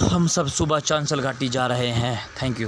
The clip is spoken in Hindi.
हम सब सुबह चांसल घाटी जा रहे हैं। Thank you